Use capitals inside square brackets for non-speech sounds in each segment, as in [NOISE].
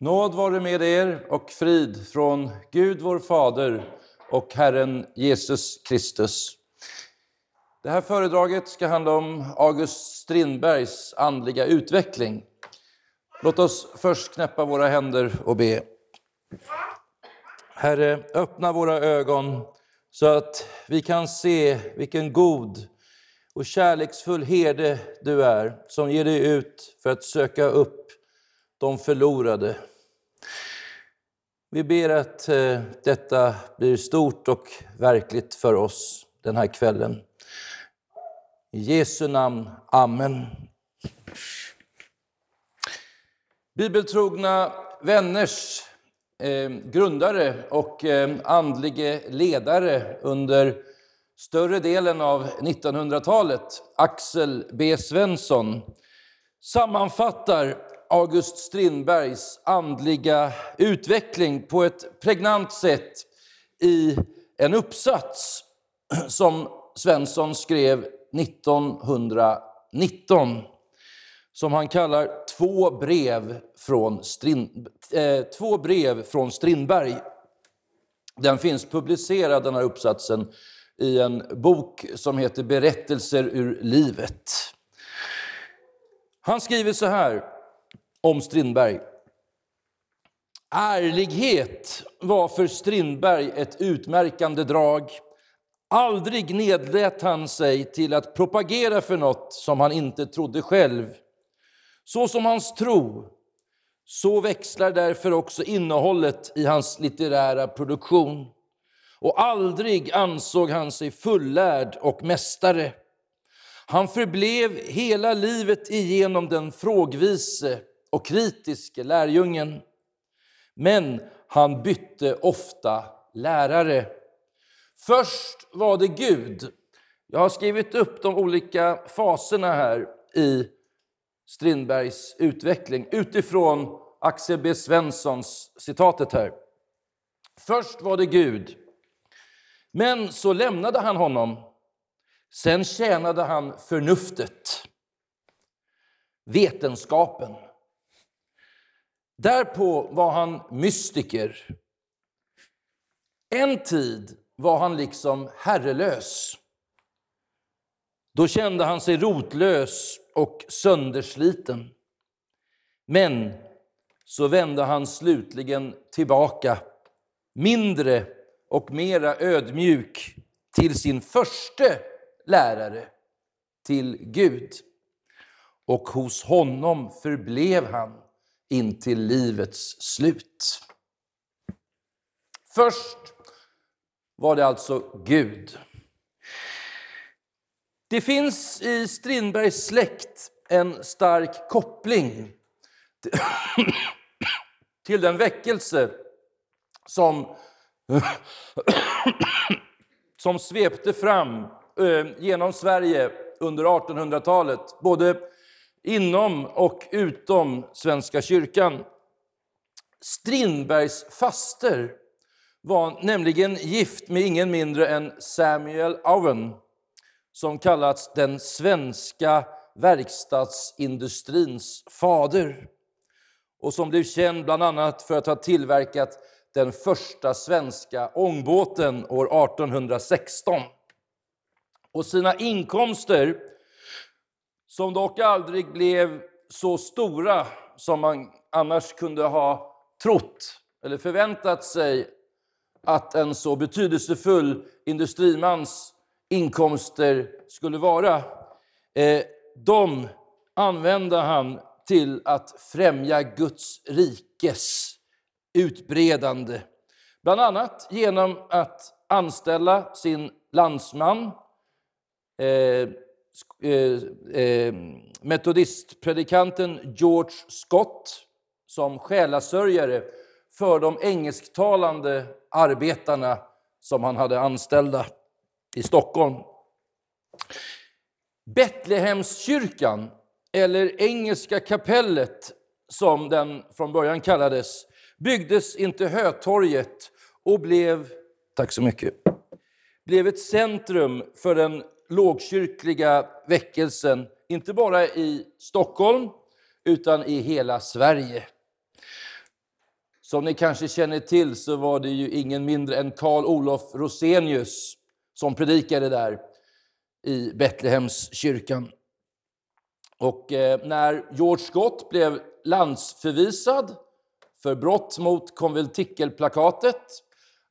Nåd vare med er och frid från Gud vår Fader och Herren Jesus Kristus. Det här föredraget ska handla om August Strindbergs andliga utveckling. Låt oss först knäppa våra händer och be. Herre, öppna våra ögon så att vi kan se vilken god och kärleksfull herde du är som ger dig ut för att söka upp de förlorade. Vi ber att eh, detta blir stort och verkligt för oss den här kvällen. I Jesu namn, Amen. Bibeltrogna vänners eh, grundare och eh, andlige ledare under större delen av 1900-talet, Axel B. Svensson, sammanfattar August Strindbergs andliga utveckling på ett pregnant sätt i en uppsats som Svensson skrev 1919 som han kallar Två brev från, Strind, eh, två brev från Strindberg. Den finns publicerad, den här uppsatsen, i en bok som heter Berättelser ur livet. Han skriver så här om Strindberg. Ärlighet var för Strindberg ett utmärkande drag. Aldrig nedlät han sig till att propagera för något som han inte trodde själv. Så som hans tro, så växlar därför också innehållet i hans litterära produktion. Och aldrig ansåg han sig fullärd och mästare. Han förblev hela livet igenom den frågvise och kritiske lärjungen. Men han bytte ofta lärare. Först var det Gud. Jag har skrivit upp de olika faserna här i Strindbergs utveckling utifrån Axel B. Svenssons citatet här. Först var det Gud, men så lämnade han honom. Sen tjänade han förnuftet, vetenskapen. Därpå var han mystiker. En tid var han liksom herrelös. Då kände han sig rotlös och söndersliten. Men så vände han slutligen tillbaka, mindre och mera ödmjuk, till sin förste lärare, till Gud. Och hos honom förblev han in till livets slut. Först var det alltså Gud. Det finns i Strindbergs släkt en stark koppling till den väckelse som, som svepte fram eh, genom Sverige under 1800-talet, både inom och utom Svenska kyrkan. Strindbergs faster var nämligen gift med ingen mindre än Samuel Owen som kallats den svenska verkstadsindustrins fader och som blev känd bland annat för att ha tillverkat den första svenska ångbåten år 1816. Och sina inkomster, som dock aldrig blev så stora som man annars kunde ha trott eller förväntat sig att en så betydelsefull industrimans inkomster skulle vara. Eh, de använde han till att främja Guds rikes utbredande. Bland annat genom att anställa sin landsman, eh, Eh, eh, metodistpredikanten George Scott som själasörjare för de engelsktalande arbetarna som han hade anställda i Stockholm. Betlehemskyrkan, eller Engelska kapellet som den från början kallades, byggdes inte Hötorget och blev, tack så mycket, blev ett centrum för den lågkyrkliga väckelsen, inte bara i Stockholm utan i hela Sverige. Som ni kanske känner till så var det ju ingen mindre än Karl Olof Rosenius som predikade där i Betlehemskyrkan. Och eh, när George Scott blev landsförvisad för brott mot konventikelplakatet,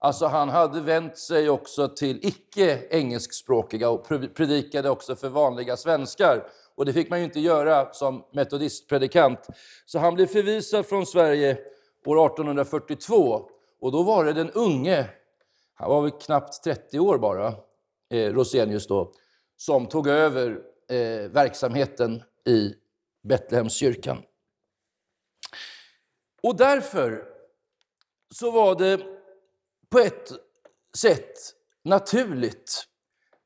alltså han hade vänt sig också till icke engelskspråkiga och predikade också för vanliga svenskar. Och det fick man ju inte göra som metodistpredikant. Så han blev förvisad från Sverige år 1842. Och då var det den unge, han var väl knappt 30 år bara, eh, Rosenius då, som tog över eh, verksamheten i Betlehemskyrkan. Och därför så var det på ett sätt naturligt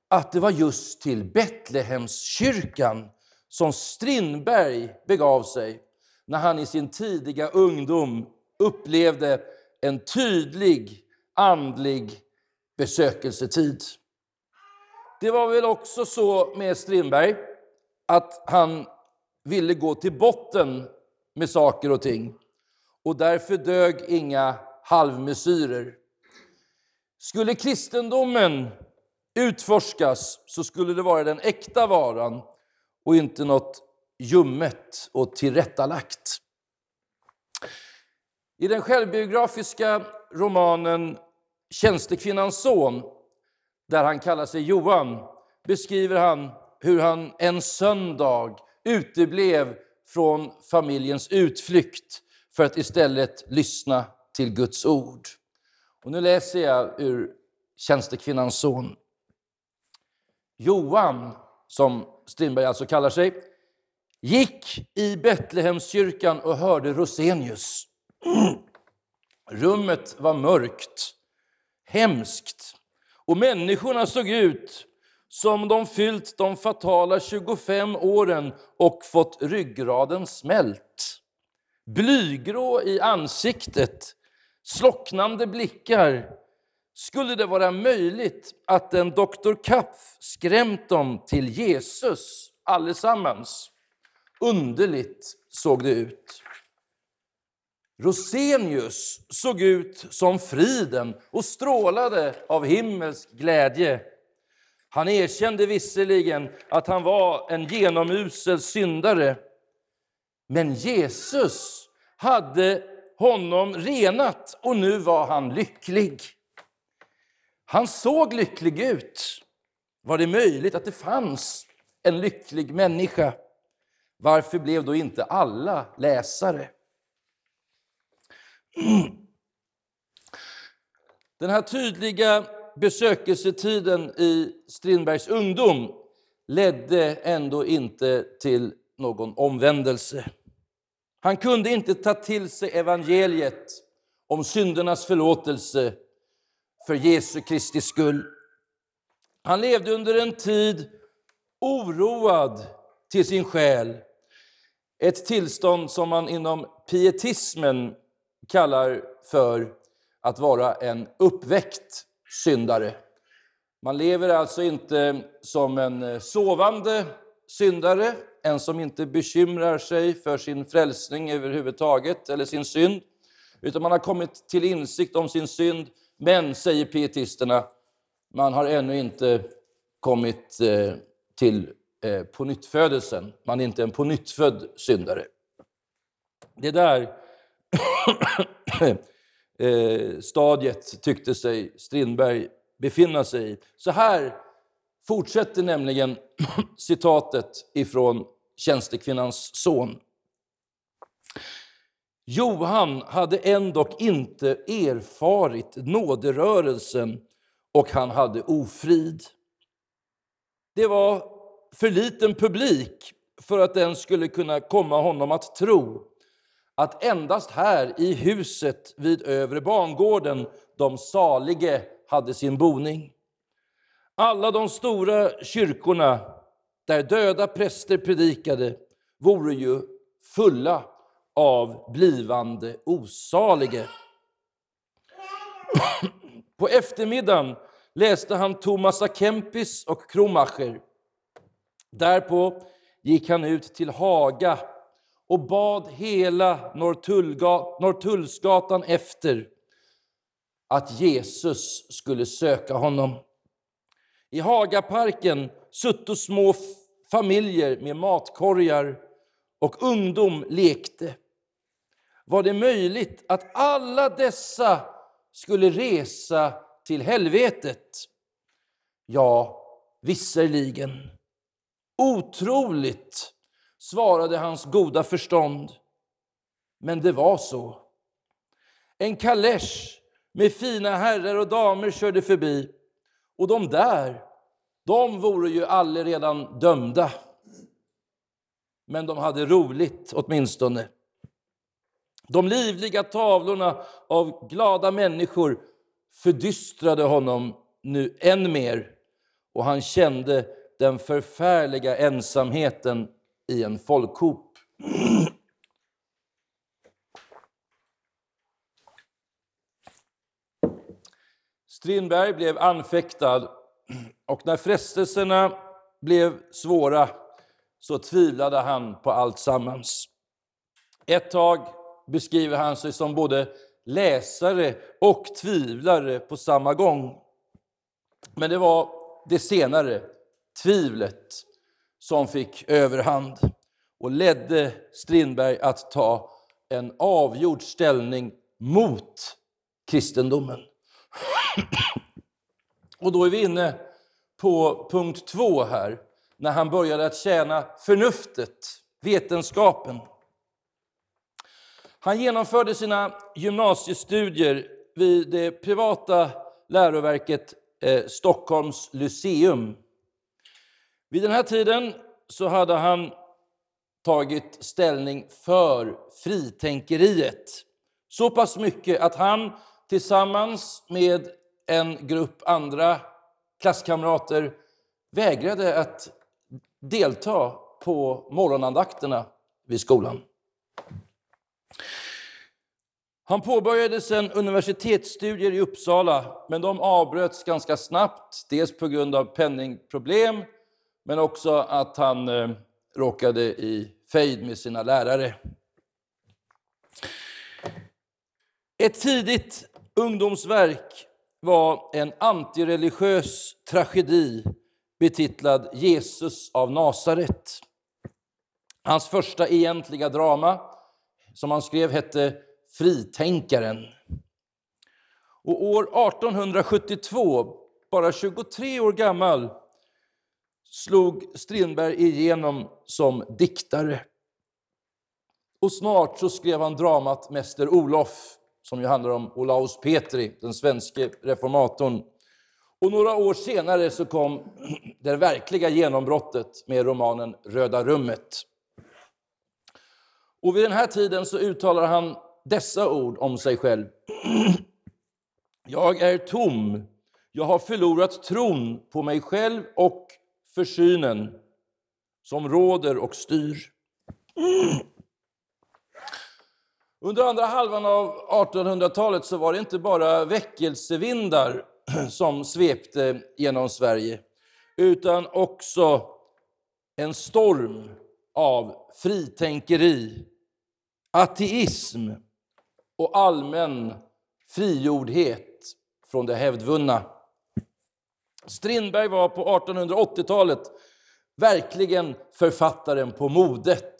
att det var just till Betlehemskyrkan som Strindberg begav sig när han i sin tidiga ungdom upplevde en tydlig andlig besökelsetid. Det var väl också så med Strindberg att han ville gå till botten med saker och ting. Och därför dög inga halvmesyrer. Skulle kristendomen utforskas så skulle det vara den äkta varan och inte något ljummet och tillrättalagt. I den självbiografiska romanen Tjänstekvinnans son, där han kallar sig Johan, beskriver han hur han en söndag uteblev från familjens utflykt för att istället lyssna till Guds ord. Och nu läser jag ur Tjänstekvinnans son. Johan, som Strindberg alltså kallar sig, gick i Betlehemskyrkan och hörde Rosenius. Rummet var mörkt, hemskt och människorna såg ut som de fyllt de fatala 25 åren och fått ryggraden smält. Blygrå i ansiktet, slocknande blickar. Skulle det vara möjligt att en doktor Kapf skrämt dem till Jesus allesammans? Underligt såg det ut. Rosenius såg ut som friden och strålade av himmelsk glädje. Han erkände visserligen att han var en genomusel syndare, men Jesus hade honom renat och nu var han lycklig. Han såg lycklig ut. Var det möjligt att det fanns en lycklig människa? Varför blev då inte alla läsare? Den här tydliga besökelsetiden i Strindbergs ungdom ledde ändå inte till någon omvändelse. Han kunde inte ta till sig evangeliet om syndernas förlåtelse för Jesu Kristi skull. Han levde under en tid oroad till sin själ. Ett tillstånd som man inom pietismen kallar för att vara en uppväckt syndare. Man lever alltså inte som en eh, sovande syndare, en som inte bekymrar sig för sin frälsning överhuvudtaget eller sin synd, utan man har kommit till insikt om sin synd, men, säger pietisterna, man har ännu inte kommit eh, till eh, på nyttfödelsen. Man är inte en på nyttfödd syndare. Det där [COUGHS] eh, stadiet tyckte sig Strindberg befinna sig i. Så här fortsätter nämligen citatet ifrån Tjänstekvinnans son. Johan hade ändock inte erfarit nåderörelsen och han hade ofrid. Det var för liten publik för att den skulle kunna komma honom att tro att endast här i huset vid övre bangården de salige hade sin boning. Alla de stora kyrkorna där döda präster predikade vore ju fulla av blivande osalige. På eftermiddagen läste han Thomas A. Kempis och Kromacher. Därpå gick han ut till Haga och bad hela Norrtullsgatan efter att Jesus skulle söka honom. I Hagaparken sutto små familjer med matkorgar och ungdom lekte. Var det möjligt att alla dessa skulle resa till helvetet? Ja, visserligen. Otroligt, svarade hans goda förstånd. Men det var så. En kalesch med fina herrar och damer körde förbi och de där, de vore ju redan dömda. Men de hade roligt åtminstone. De livliga tavlorna av glada människor fördystrade honom nu än mer och han kände den förfärliga ensamheten i en folkhop. Strindberg blev anfäktad och när frestelserna blev svåra så tvivlade han på allt sammans. Ett tag beskriver han sig som både läsare och tvivlare på samma gång. Men det var det senare, tvivlet, som fick överhand och ledde Strindberg att ta en avgjord ställning mot kristendomen. [COUGHS] Och då är vi inne på punkt två här, när han började att tjäna förnuftet, vetenskapen. Han genomförde sina gymnasiestudier vid det privata läroverket eh, Stockholms Lyceum. Vid den här tiden så hade han tagit ställning för fritänkeriet. Så pass mycket att han tillsammans med en grupp andra klasskamrater vägrade att delta på morgonandakterna vid skolan. Han påbörjade sedan universitetsstudier i Uppsala, men de avbröts ganska snabbt. Dels på grund av penningproblem, men också att han eh, råkade i fejd med sina lärare. Ett tidigt ungdomsverk var en antireligiös tragedi betitlad Jesus av Nasaret. Hans första egentliga drama, som han skrev, hette Fritänkaren. Och år 1872, bara 23 år gammal, slog Strindberg igenom som diktare. Och snart så skrev han dramat Mäster Olof, som ju handlar om Olaus Petri, den svenske reformatorn. Och några år senare så kom [CLEARS THROAT] det verkliga genombrottet med romanen Röda rummet. Och vid den här tiden så uttalar han dessa ord om sig själv. [CLEARS THROAT] Jag är tom, jag har förlorat tron på mig själv och försynen som råder och styr. [CLEARS THROAT] Under andra halvan av 1800-talet så var det inte bara väckelsevindar [CLEARS THROAT] som svepte genom Sverige, utan också en storm av fritänkeri, ateism och allmän frigjordhet från det hävdvunna. Strindberg var på 1880-talet verkligen författaren på modet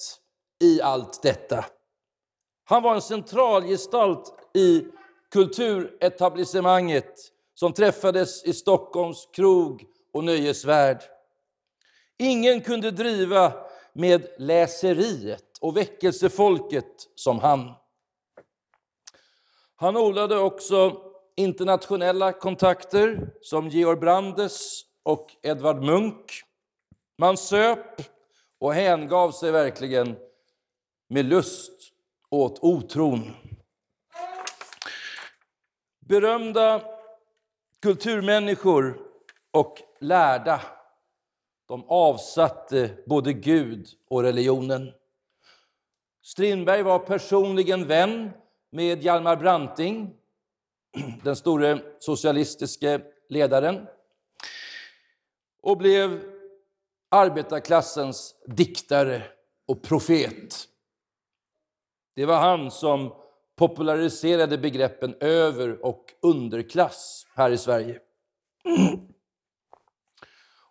i allt detta. Han var en centralgestalt i kulturetablissemanget som träffades i Stockholms krog och nöjesvärld. Ingen kunde driva med läseriet och väckelsefolket som han. Han odlade också internationella kontakter som Georg Brandes och Edvard Munch. Man söp och hängav sig verkligen med lust åt otron. Berömda kulturmänniskor och lärda de avsatte både Gud och religionen. Strindberg var personligen vän med Hjalmar Branting, den store socialistiske ledaren och blev arbetarklassens diktare och profet. Det var han som populariserade begreppen över och underklass här i Sverige.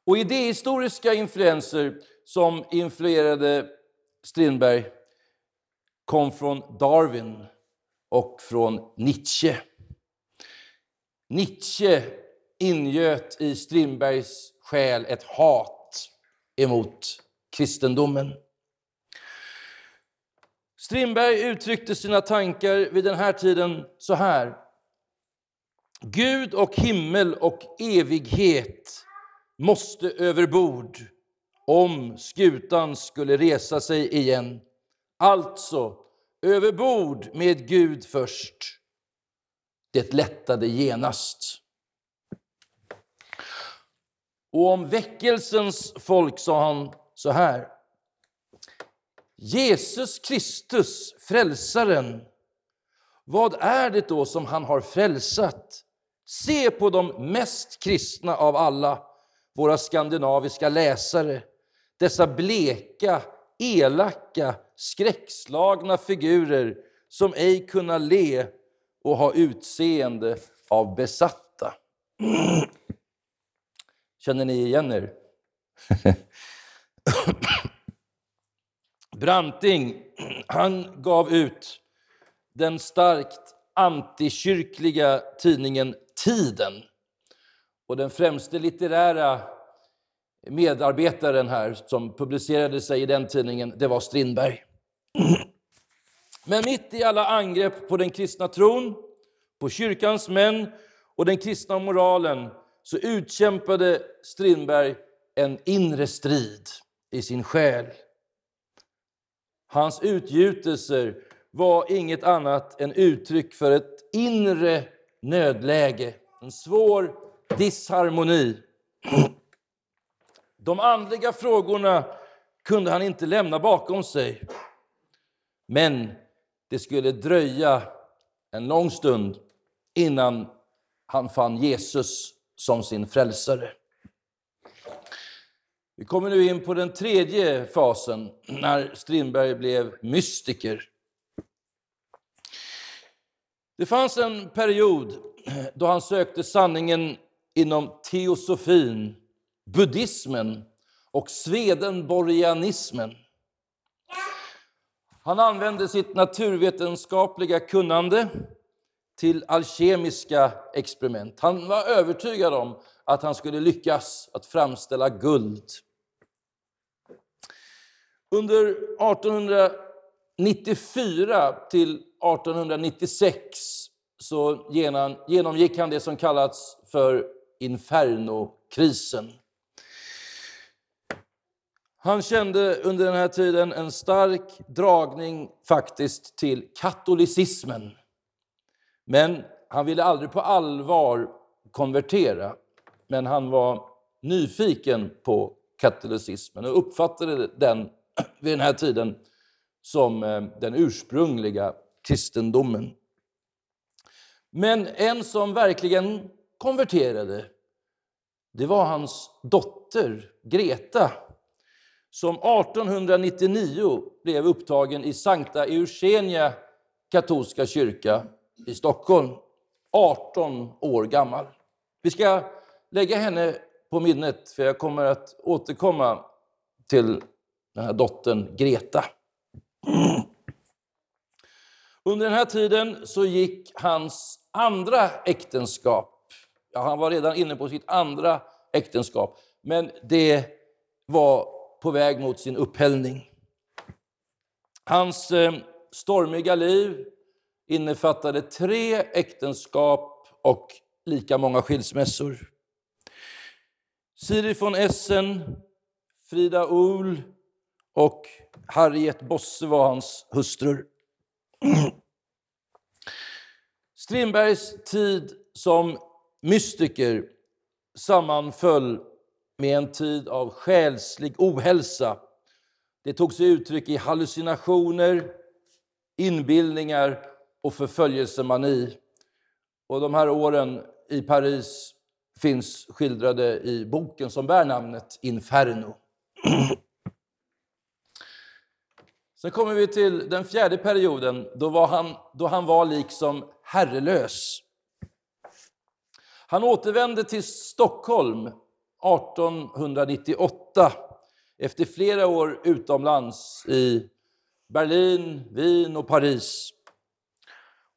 Och idéhistoriska influenser som influerade Strindberg kom från Darwin och från Nietzsche. Nietzsche ingöt i Strindbergs själ ett hat emot kristendomen. Strindberg uttryckte sina tankar vid den här tiden så här. Gud och himmel och evighet måste överbord om skutan skulle resa sig igen. Alltså, överbord med Gud först. Det lättade genast. Och om väckelsens folk sa han så här. Jesus Kristus, frälsaren, vad är det då som han har frälsat? Se på de mest kristna av alla, våra skandinaviska läsare. Dessa bleka, elaka, skräckslagna figurer som ej kunna le och ha utseende av besatta. [CLEARS THROAT] Känner ni igen er? [CLEARS THROAT] Branting, [CLEARS THROAT] han gav ut den starkt antikyrkliga tidningen Tiden. Och den främste litterära medarbetaren här som publicerade sig i den tidningen, det var Strindberg. [CLEARS THROAT] Men mitt i alla angrepp på den kristna tron, på kyrkans män och den kristna moralen så utkämpade Strindberg en inre strid i sin själ. Hans utgjutelser var inget annat än uttryck för ett inre nödläge, en svår disharmoni. De andliga frågorna kunde han inte lämna bakom sig. Men det skulle dröja en lång stund innan han fann Jesus som sin frälsare. Vi kommer nu in på den tredje fasen, när Strindberg blev mystiker. Det fanns en period då han sökte sanningen inom teosofin, buddhismen och svedenborgianismen. Han använde sitt naturvetenskapliga kunnande till alkemiska experiment. Han var övertygad om att han skulle lyckas att framställa guld. Under 1894 till 1896 så genomgick han det som kallats för Infernokrisen. Han kände under den här tiden en stark dragning faktiskt till katolicismen. Men han ville aldrig på allvar konvertera. Men han var nyfiken på katolicismen och uppfattade den vid den här tiden som eh, den ursprungliga kristendomen. Men en som verkligen konverterade, det var hans dotter Greta som 1899 blev upptagen i Sankta Eugenia katolska kyrka i Stockholm. 18 år gammal. Vi ska lägga henne på minnet, för jag kommer att återkomma till den här dottern Greta. Under den här tiden så gick hans andra äktenskap. Ja, han var redan inne på sitt andra äktenskap, men det var på väg mot sin upphällning. Hans eh, stormiga liv innefattade tre äktenskap och lika många skilsmässor. Siri von Essen, Frida Uhl och Harriet Bosse var hans hustrur. Strindbergs tid som mystiker sammanföll med en tid av själslig ohälsa. Det tog sig uttryck i hallucinationer, inbildningar och förföljelsemani. Och de här åren i Paris finns skildrade i boken som bär namnet Inferno. [CLEARS THROAT] Sen kommer vi till den fjärde perioden, då, var han, då han var liksom herrelös. Han återvände till Stockholm 1898 efter flera år utomlands i Berlin, Wien och Paris.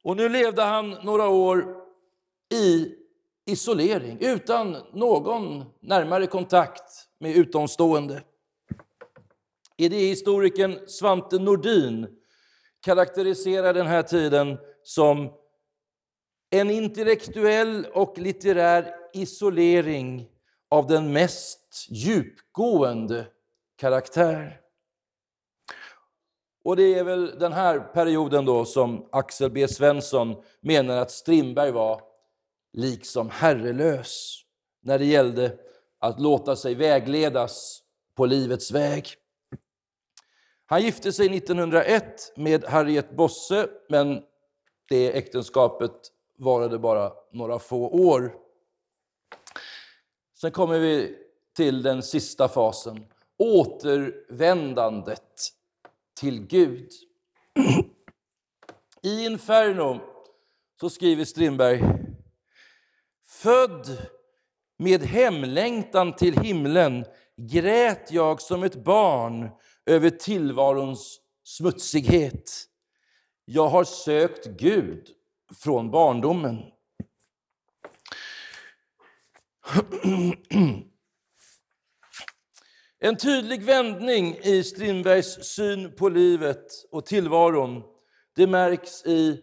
Och nu levde han några år i isolering, utan någon närmare kontakt med utomstående. Idéhistorikern Svante Nordin karaktäriserar den här tiden som en intellektuell och litterär isolering av den mest djupgående karaktär. Och det är väl den här perioden då som Axel B Svensson menar att Strindberg var liksom herrelös när det gällde att låta sig vägledas på livets väg. Han gifte sig 1901 med Harriet Bosse, men det äktenskapet varade bara några få år. Sen kommer vi till den sista fasen, återvändandet till Gud. [CLEARS THROAT] I Inferno så skriver Strindberg Född med hemlängtan till himlen grät jag som ett barn över tillvarons smutsighet. Jag har sökt Gud från barndomen. [CLEARS THROAT] En tydlig vändning i Strindbergs syn på livet och tillvaron det märks i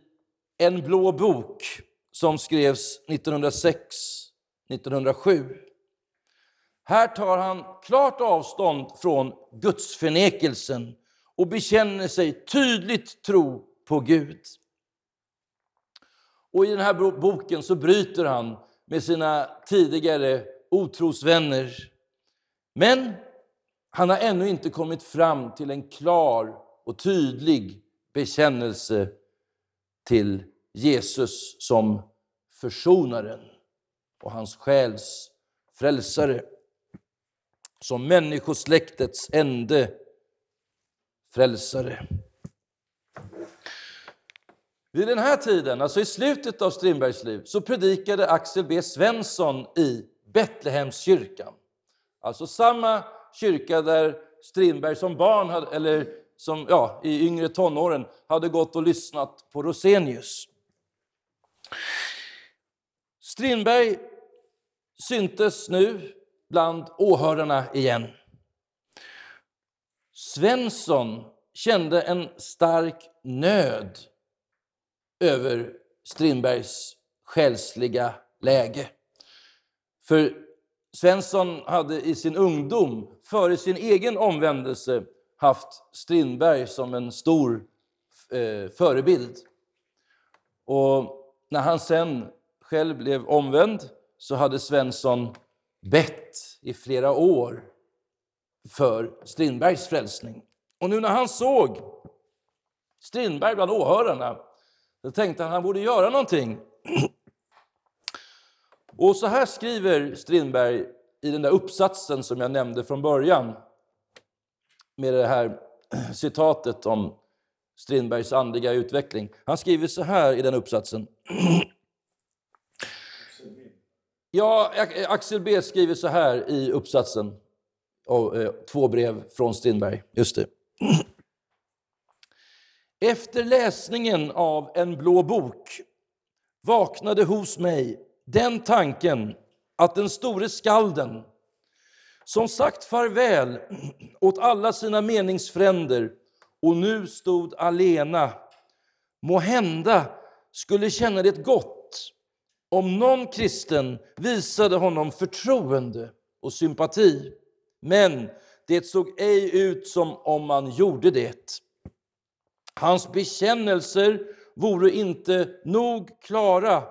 En blå bok som skrevs 1906-1907. Här tar han klart avstånd från gudsförnekelsen och bekänner sig tydligt tro på Gud. Och I den här boken så bryter han med sina tidigare otrosvänner. Men han har ännu inte kommit fram till en klar och tydlig bekännelse till Jesus som försonaren och hans själs frälsare. Som människosläktets ende frälsare. Vid den här tiden, alltså i slutet av Strindbergs liv, så predikade Axel B Svensson i Betlehemskyrkan. Alltså samma kyrka där Strindberg som barn, hade, eller som, ja, i yngre tonåren, hade gått och lyssnat på Rosenius. Strindberg syntes nu bland åhörarna igen. Svensson kände en stark nöd över Strindbergs själsliga läge. För Svensson hade i sin ungdom, före sin egen omvändelse, haft Strindberg som en stor eh, förebild. Och när han sen själv blev omvänd så hade Svensson bett i flera år för Strindbergs frälsning. Och nu när han såg Strindberg bland åhörarna så tänkte han att han borde göra någonting. [CLEARS THROAT] Och så här skriver Strindberg i den där uppsatsen som jag nämnde från början med det här [CLEARS THROAT] citatet om Strindbergs andliga utveckling. Han skriver så här i den uppsatsen. [CLEARS THROAT] Ja, Axel B skriver så här i uppsatsen av eh, två brev från Strindberg. Just det. [CLEARS THROAT] Efter läsningen av En blå bok vaknade hos mig den tanken att den store skalden som sagt farväl [CLEARS THROAT] åt alla sina meningsfränder och nu stod alena må hända skulle känna det gott om någon kristen visade honom förtroende och sympati. Men det såg ej ut som om man gjorde det. Hans bekännelser vore inte nog klara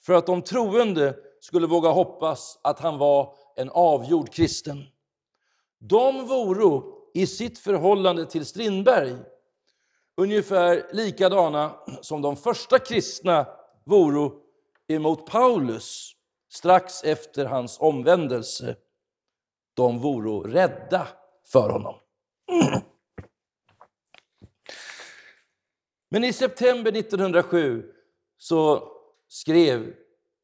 för att de troende skulle våga hoppas att han var en avgjord kristen. De vore i sitt förhållande till Strindberg ungefär likadana som de första kristna vore emot Paulus strax efter hans omvändelse. De vore rädda för honom. Men i september 1907 så skrev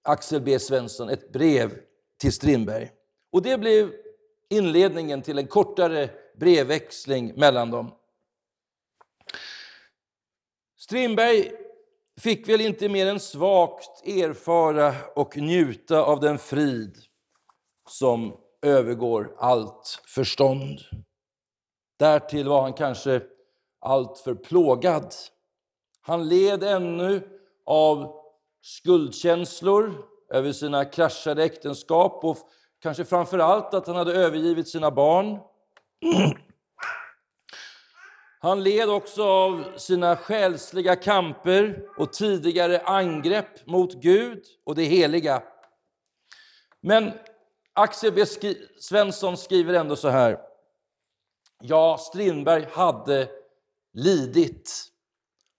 Axel B Svensson ett brev till Strindberg. Och det blev inledningen till en kortare brevväxling mellan dem. Strindberg fick väl inte mer än svagt erfara och njuta av den frid som övergår allt förstånd. Därtill var han kanske alltför plågad. Han led ännu av skuldkänslor över sina kraschade äktenskap och kanske framför allt att han hade övergivit sina barn. [CLEARS THROAT] Han led också av sina själsliga kamper och tidigare angrepp mot Gud och det heliga. Men Axel B. Svensson skriver ändå så här. Ja, Strindberg hade lidit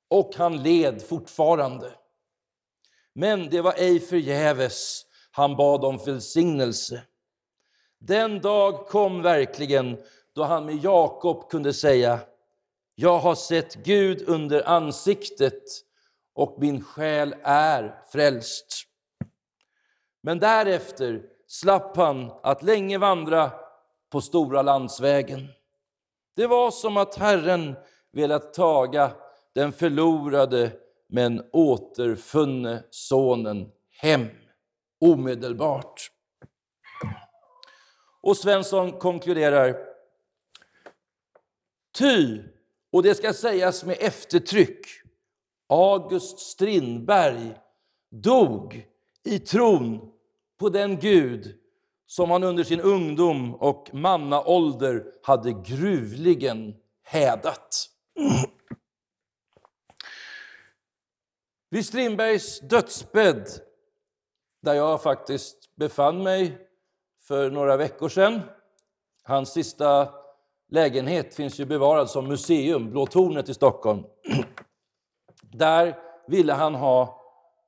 och han led fortfarande. Men det var ej förgäves han bad om välsignelse. Den dag kom verkligen då han med Jakob kunde säga jag har sett Gud under ansiktet och min själ är frälst. Men därefter slapp han att länge vandra på stora landsvägen. Det var som att Herren velat taga den förlorade men återfunne sonen hem omedelbart. Och Svensson konkluderar. Ty, och det ska sägas med eftertryck, August Strindberg dog i tron på den Gud som han under sin ungdom och mannaålder hade gruvligen hädat. Vid Strindbergs dödsbädd, där jag faktiskt befann mig för några veckor sedan, hans sista lägenhet finns ju bevarad som museum, Blå tornet i Stockholm. [CLEARS THROAT] Där ville han ha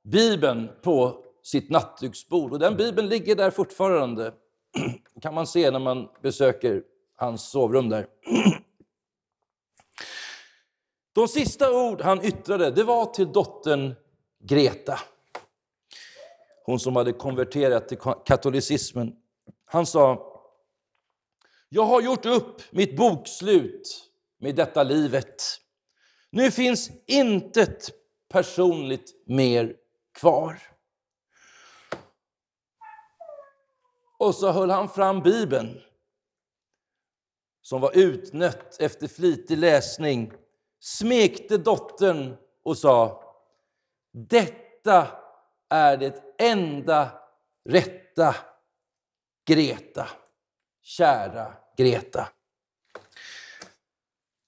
Bibeln på sitt nattduksbord och den Bibeln ligger där fortfarande. [CLEARS THROAT] kan man se när man besöker hans sovrum där. [CLEARS THROAT] De sista ord han yttrade det var till dottern Greta. Hon som hade konverterat till katolicismen. Han sa, jag har gjort upp mitt bokslut med detta livet. Nu finns intet personligt mer kvar. Och så höll han fram Bibeln som var utnött efter flitig läsning smekte dottern och sa Detta är det enda rätta, Greta. Kära Greta.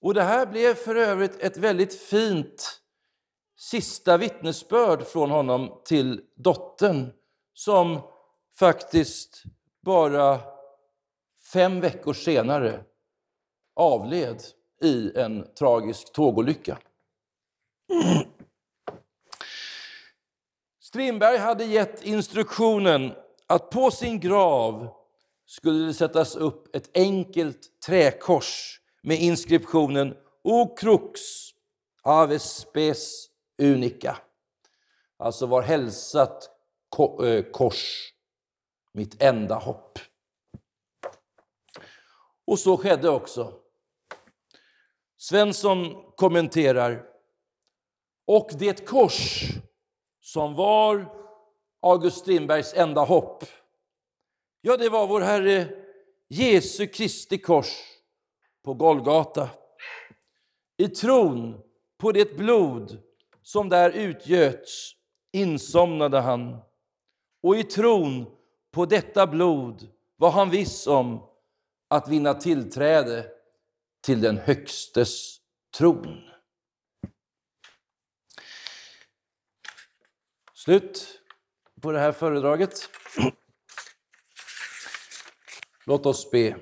Och det här blev för övrigt ett väldigt fint sista vittnesbörd från honom till dottern som faktiskt bara fem veckor senare avled i en tragisk tågolycka. Strindberg hade gett instruktionen att på sin grav skulle det sättas upp ett enkelt träkors med inskriptionen O crux ave spes unica. Alltså var hälsat eh, kors, mitt enda hopp. Och så skedde också. Svensson kommenterar. Och det kors som var August Strindbergs enda hopp, ja, det var vår Herre Jesu Kristi kors på Golgata. I tron på det blod som där utgöts insomnade han. Och i tron på detta blod var han viss om att vinna tillträde till den Högstes tron. Slut på det här föredraget. Låt oss be.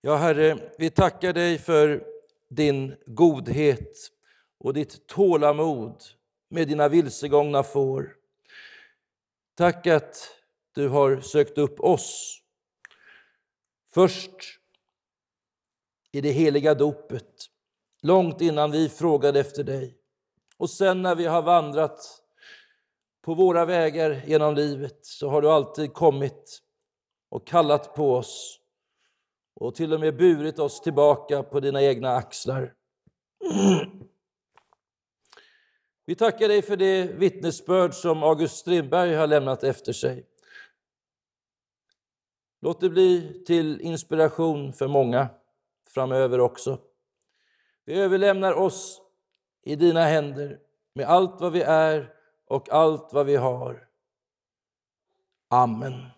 Ja, Herre, vi tackar dig för din godhet och ditt tålamod med dina vilsegångna får. Tack att du har sökt upp oss. Först i det heliga dopet långt innan vi frågade efter dig. Och sen när vi har vandrat på våra vägar genom livet så har du alltid kommit och kallat på oss och till och med burit oss tillbaka på dina egna axlar. Vi tackar dig för det vittnesbörd som August Strindberg har lämnat efter sig. Låt det bli till inspiration för många framöver också. Vi överlämnar oss i dina händer med allt vad vi är och allt vad vi har. Amen.